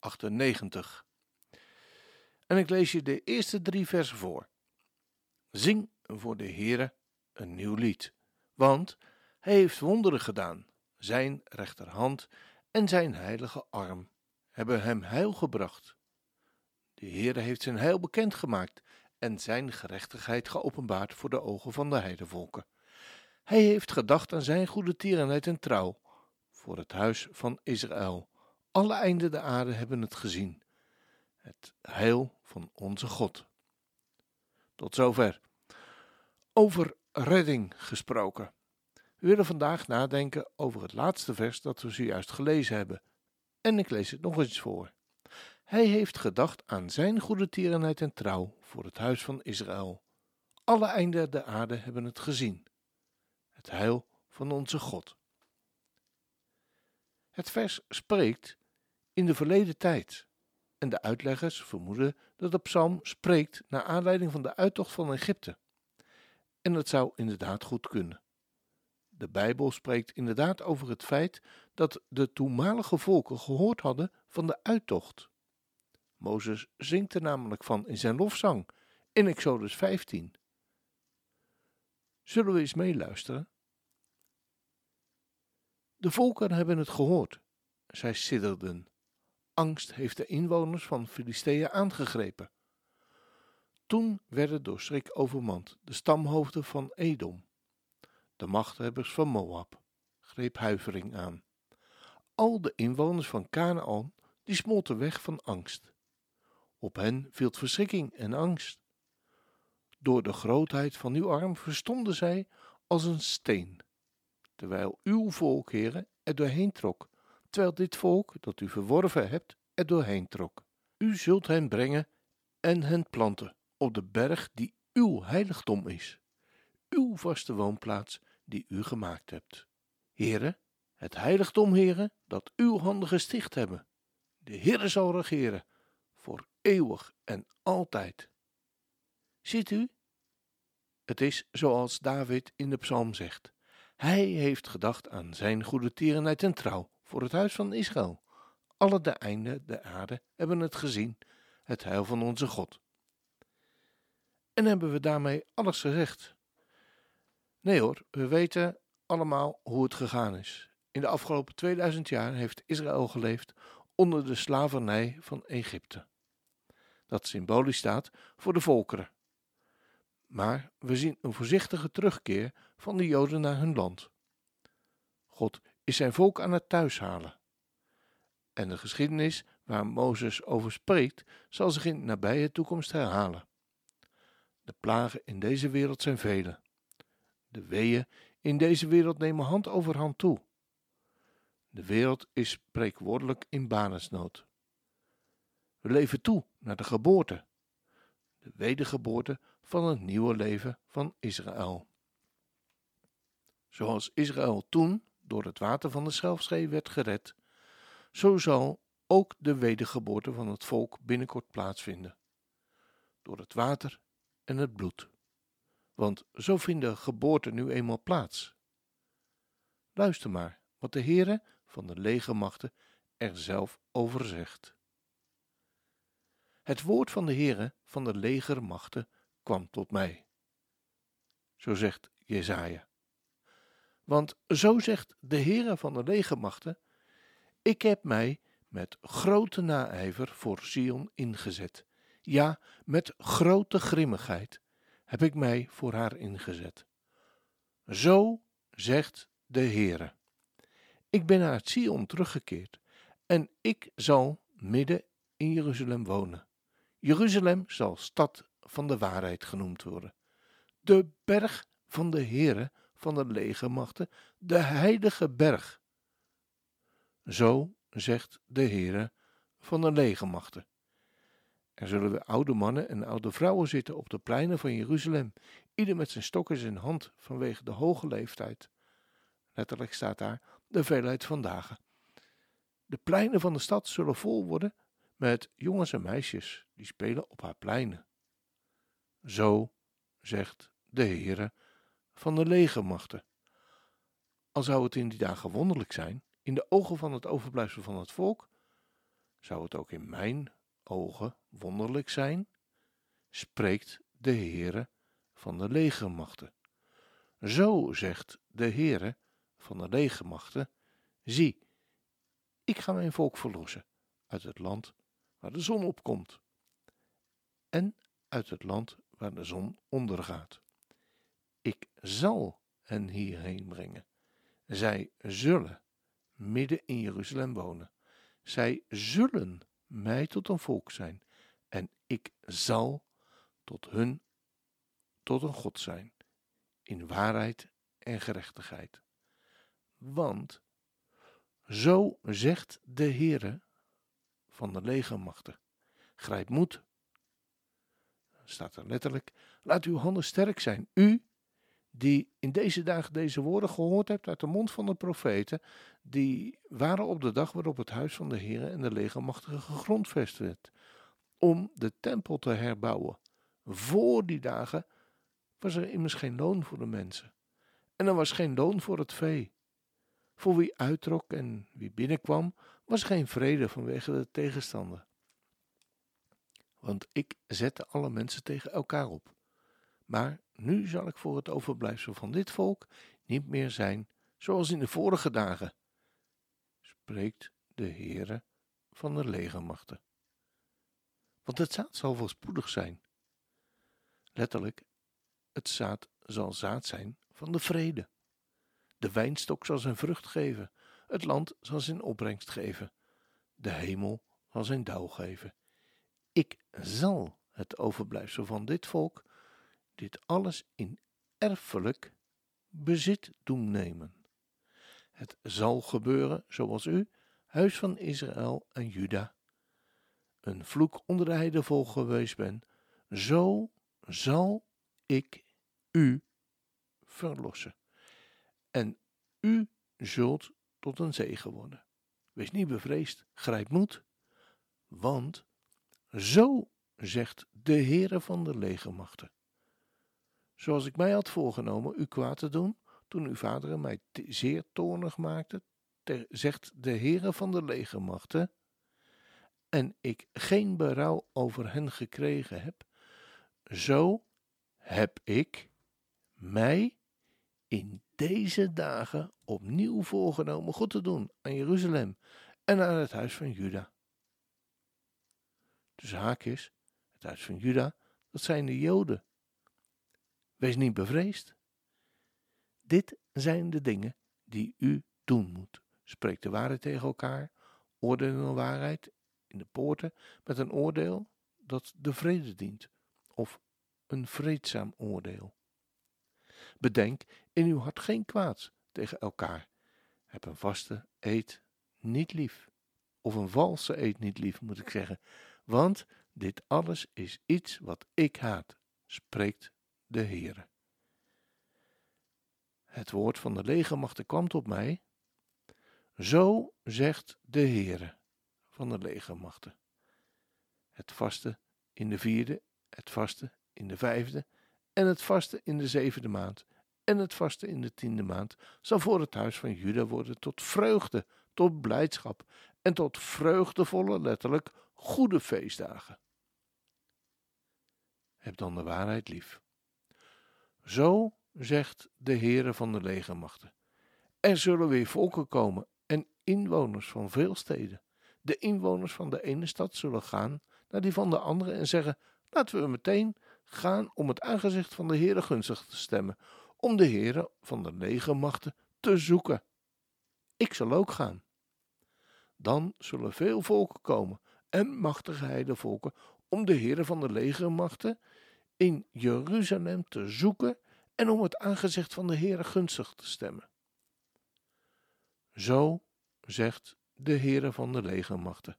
98. En ik lees je de eerste drie versen voor. Zing voor de Heere een nieuw lied, want hij heeft wonderen gedaan. Zijn rechterhand en zijn heilige arm hebben hem heil gebracht. De Heere heeft zijn heil bekendgemaakt en zijn gerechtigheid geopenbaard voor de ogen van de heidevolken. Hij heeft gedacht aan zijn goede tierenheid en trouw voor het huis van Israël. Alle einden de aarde hebben het gezien. Het heil van onze God. Tot zover. Over redding gesproken. We willen vandaag nadenken over het laatste vers dat we zojuist gelezen hebben. En ik lees het nog eens voor. Hij heeft gedacht aan zijn goede tierenheid en trouw voor het huis van Israël. Alle einden der aarde hebben het gezien. Het heil van onze God. Het vers spreekt in de verleden tijd. En de uitleggers vermoeden dat de psalm spreekt naar aanleiding van de uittocht van Egypte. En dat zou inderdaad goed kunnen. De Bijbel spreekt inderdaad over het feit dat de toenmalige volken gehoord hadden van de uittocht. Mozes zingt er namelijk van in zijn lofzang in Exodus 15. Zullen we eens meeluisteren? De volken hebben het gehoord. Zij sidderden. Angst heeft de inwoners van Filistea aangegrepen. Toen werden door schrik overmand de stamhoofden van Edom. De machthebbers van Moab greep huivering aan. Al de inwoners van Canaan die smolten weg van angst. Op hen viel verschrikking en angst. Door de grootheid van uw arm verstonden zij als een steen, terwijl uw volk, heren, er doorheen trok terwijl dit volk, dat u verworven hebt, er doorheen trok. U zult hen brengen en hen planten op de berg die uw heiligdom is, uw vaste woonplaats die u gemaakt hebt. Heren, het heiligdom, heren, dat uw handen gesticht hebben. De Heere zal regeren, voor eeuwig en altijd. Ziet u? Het is zoals David in de psalm zegt. Hij heeft gedacht aan zijn goede tierenheid en trouw voor het huis van Israël. Alle de einden der aarde hebben het gezien, het heil van onze God. En hebben we daarmee alles gezegd? Nee hoor, we weten allemaal hoe het gegaan is. In de afgelopen 2000 jaar heeft Israël geleefd onder de slavernij van Egypte. Dat symbolisch staat voor de volkeren. Maar we zien een voorzichtige terugkeer van de Joden naar hun land. God is zijn volk aan het thuishalen. En de geschiedenis waar Mozes over spreekt, zal zich in nabije toekomst herhalen. De plagen in deze wereld zijn vele. De weeën in deze wereld nemen hand over hand toe. De wereld is spreekwoordelijk in banesnood. We leven toe naar de geboorte, de wedergeboorte van het nieuwe leven van Israël. Zoals Israël toen door het water van de Schelfschee werd gered, zo zal ook de wedergeboorte van het volk binnenkort plaatsvinden. Door het water en het bloed. Want zo vinden geboorten nu eenmaal plaats. Luister maar wat de Heere van de legermachten er zelf over zegt. Het woord van de Heere van de legermachten kwam tot mij. Zo zegt Jezaja. Want zo zegt de Heere van de legermachten: Ik heb mij met grote naijver voor Sion ingezet. Ja, met grote grimmigheid heb ik mij voor haar ingezet. Zo zegt de Heere. Ik ben naar Sion teruggekeerd en ik zal midden in Jeruzalem wonen. Jeruzalem zal stad van de waarheid genoemd worden. De berg van de Heere van de legermachten, de heilige berg. Zo zegt de Heere van de legermachten. Er zullen weer oude mannen en oude vrouwen zitten op de pleinen van Jeruzalem, ieder met zijn stok in zijn hand vanwege de hoge leeftijd. Letterlijk staat daar de veelheid van dagen. De pleinen van de stad zullen vol worden met jongens en meisjes die spelen op haar pleinen. Zo zegt de Heere van de legermachten. Al zou het in die dagen wonderlijk zijn, in de ogen van het overblijfsel van het volk, zou het ook in mijn ogen wonderlijk zijn, spreekt de Heere van de legermachten. Zo zegt de Heere van de legermachten, zie, ik ga mijn volk verlossen uit het land waar de zon opkomt en uit het land waar de zon ondergaat. Ik zal hen hierheen brengen. Zij zullen midden in Jeruzalem wonen. Zij zullen mij tot een volk zijn en ik zal tot hun tot een God zijn in waarheid en gerechtigheid. Want zo zegt de Heere van de legermachten: Grijp moed. Staat er letterlijk: Laat uw handen sterk zijn. U die in deze dagen deze woorden gehoord hebt uit de mond van de profeten, die waren op de dag waarop het huis van de Heere en de legermachtige gegrondvest werd, om de tempel te herbouwen. Voor die dagen was er immers geen loon voor de mensen. En er was geen loon voor het vee. Voor wie uittrok en wie binnenkwam, was geen vrede vanwege de tegenstander. Want ik zette alle mensen tegen elkaar op. Maar nu zal ik voor het overblijfsel van dit volk niet meer zijn zoals in de vorige dagen, spreekt de Heere van de legermachten. Want het zaad zal voorspoedig zijn. Letterlijk, het zaad zal zaad zijn van de vrede. De wijnstok zal zijn vrucht geven, het land zal zijn opbrengst geven, de hemel zal zijn dauw geven. Ik zal het overblijfsel van dit volk, dit alles in erfelijk bezit doen nemen. Het zal gebeuren zoals u, huis van Israël en Juda, een vloek onder de heidevol geweest ben, zo zal ik u verlossen. En u zult tot een zegen worden. Wees niet bevreesd, grijp moed, want zo zegt de Heere van de legermachten. Zoals ik mij had voorgenomen u kwaad te doen, toen uw vaderen mij zeer toornig maakten, zegt de Heere van de legermachten, en ik geen berouw over hen gekregen heb, zo heb ik mij in deze dagen opnieuw voorgenomen God te doen aan Jeruzalem en aan het huis van Juda. Dus haakjes, het huis van Juda, dat zijn de Joden. Wees niet bevreesd. Dit zijn de dingen die u doen moet. Spreek de waarheid tegen elkaar, oordeel de waarheid in de poorten met een oordeel dat de vrede dient, of een vreedzaam oordeel. Bedenk in uw hart geen kwaads tegen elkaar. Heb een vaste eet niet lief. Of een valse eet niet lief, moet ik zeggen. Want dit alles is iets wat ik haat, spreekt de Heere. Het woord van de legermachten kwam tot mij. Zo zegt de Heere van de legermachten. Het vaste in de vierde, het vaste in de vijfde en het vaste in de zevende maand en het vaste in de tiende maand zal voor het huis van Juda worden tot vreugde, tot blijdschap en tot vreugdevolle, letterlijk goede feestdagen. Heb dan de waarheid lief. Zo zegt de Heere van de legermachten. Er zullen weer volken komen en inwoners van veel steden. De inwoners van de ene stad zullen gaan naar die van de andere en zeggen: Laten we meteen gaan om het aangezicht van de Heere gunstig te stemmen, om de Heere van de legermachten te zoeken. Ik zal ook gaan. Dan zullen veel volken komen en machtige heidevolken om de Heere van de legermachten in Jeruzalem te zoeken en om het aangezicht van de Heere gunstig te stemmen. Zo zegt de Heere van de legermachten: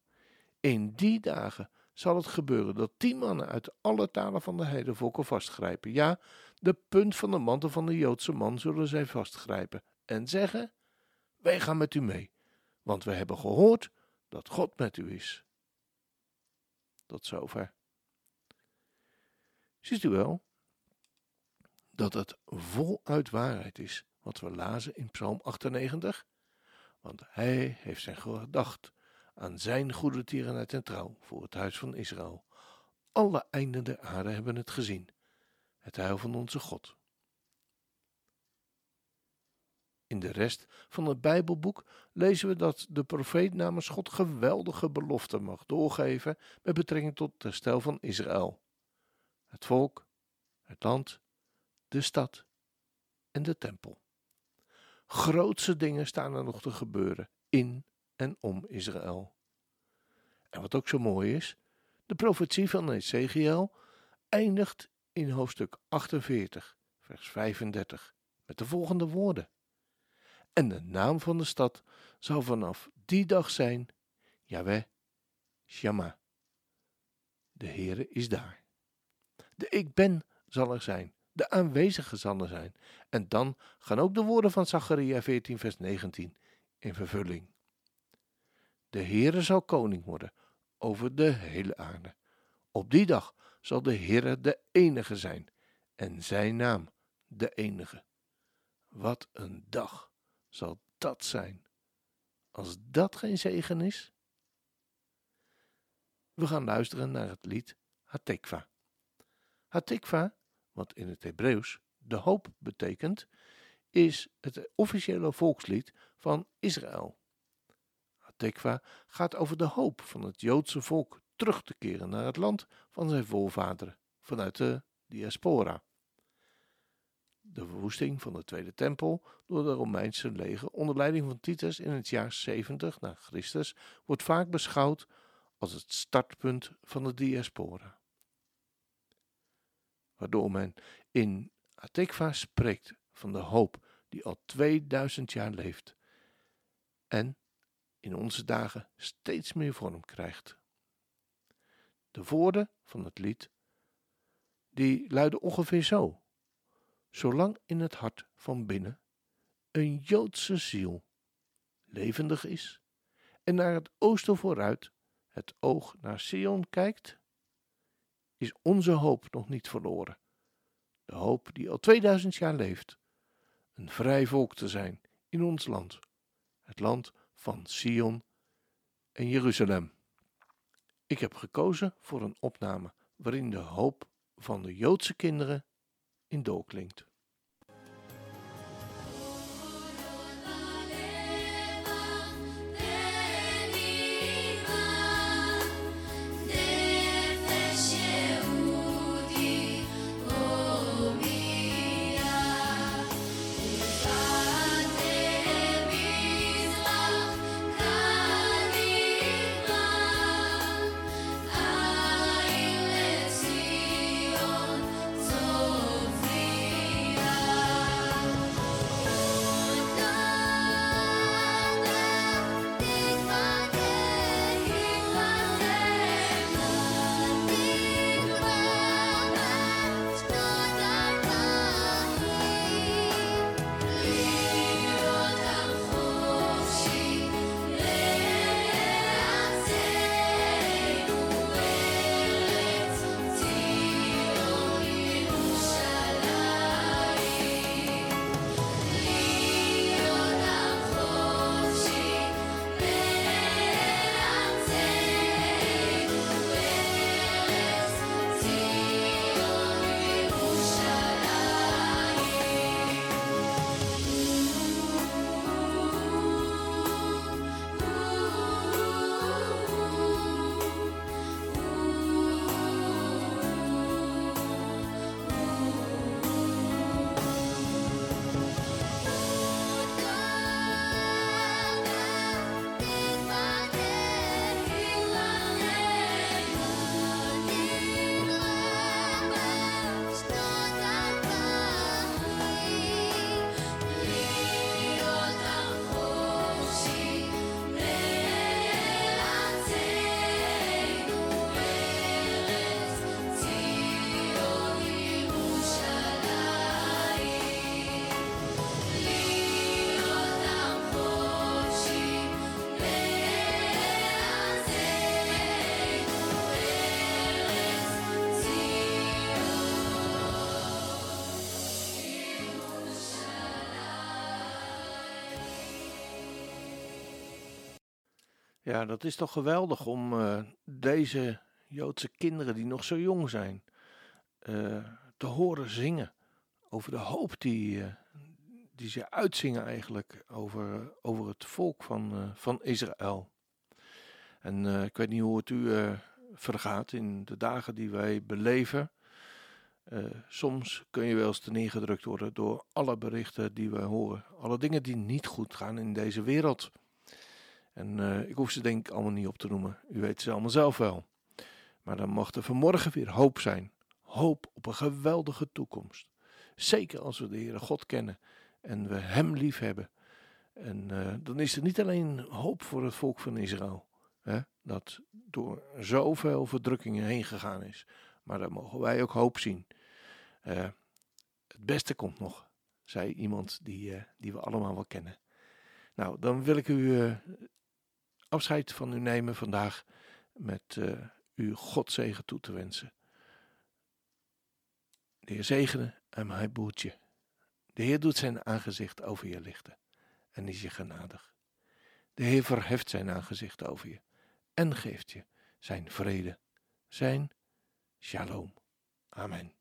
In die dagen zal het gebeuren dat tien mannen uit alle talen van de heidevolken vastgrijpen. Ja, de punt van de mantel van de Joodse man zullen zij vastgrijpen en zeggen: Wij gaan met u mee, want we hebben gehoord dat God met u is. Tot zover. Ziet u wel dat het voluit waarheid is wat we lazen in Psalm 98? Want hij heeft zijn gedacht aan zijn goede tierenheid en trouw voor het huis van Israël. Alle einden der aarde hebben het gezien, het heil van onze God. In de rest van het Bijbelboek lezen we dat de profeet namens God geweldige beloften mag doorgeven met betrekking tot het herstel van Israël, het volk, het land, de stad en de tempel. Grootse dingen staan er nog te gebeuren in en om Israël. En wat ook zo mooi is, de profetie van Ezekiel eindigt in hoofdstuk 48, vers 35, met de volgende woorden. En de naam van de stad zal vanaf die dag zijn Yahweh Shama. De Heere is daar. De Ik Ben zal er zijn, de aanwezige zal er zijn. En dan gaan ook de woorden van Zacharia 14, vers 19 in vervulling. De Heere zal koning worden over de hele aarde. Op die dag zal de Heere de enige zijn en zijn naam de enige. Wat een dag zal dat zijn. Als dat geen zegen is. We gaan luisteren naar het lied Hatekva. Hatekva, wat in het Hebreeuws de hoop betekent, is het officiële volkslied van Israël. Hatekva gaat over de hoop van het Joodse volk terug te keren naar het land van zijn voorvaderen vanuit de diaspora. De verwoesting van de Tweede Tempel door de Romeinse leger onder leiding van Titus in het jaar 70 na Christus wordt vaak beschouwd als het startpunt van de diaspora. Waardoor men in Atekva spreekt van de hoop die al 2000 jaar leeft en in onze dagen steeds meer vorm krijgt. De woorden van het lied die luiden ongeveer zo: Zolang in het hart van binnen een Joodse ziel levendig is en naar het oosten vooruit het oog naar Sion kijkt, is onze hoop nog niet verloren. De hoop die al 2000 jaar leeft, een vrij volk te zijn in ons land, het land van Sion en Jeruzalem. Ik heb gekozen voor een opname waarin de hoop van de Joodse kinderen in doorklinkt. Ja, dat is toch geweldig om uh, deze Joodse kinderen die nog zo jong zijn uh, te horen zingen over de hoop die, uh, die ze uitzingen eigenlijk over, over het volk van, van Israël. En ik weet niet hoe het u vergaat in de dagen die wij beleven. soms kun je wel eens neergedrukt worden door alle berichten die we horen. Alle dingen die niet goed gaan in deze wereld. En uh, ik hoef ze denk ik allemaal niet op te noemen. U weet ze allemaal zelf wel. Maar dan mocht er vanmorgen weer hoop zijn. Hoop op een geweldige toekomst. Zeker als we de Heere God kennen en we Hem lief hebben. En uh, dan is er niet alleen hoop voor het volk van Israël. Hè, dat door zoveel verdrukkingen heen gegaan is. Maar dan mogen wij ook hoop zien. Uh, het beste komt nog, zei iemand die, die we allemaal wel kennen. Nou, dan wil ik u afscheid van u nemen vandaag met uh, u Godzegen toe te wensen. De Heer zegene en hij boert je. De Heer doet zijn aangezicht over je lichten en is je genadig. De Heer verheft zijn aangezicht over je en geeft je zijn vrede, zijn shalom. Amen.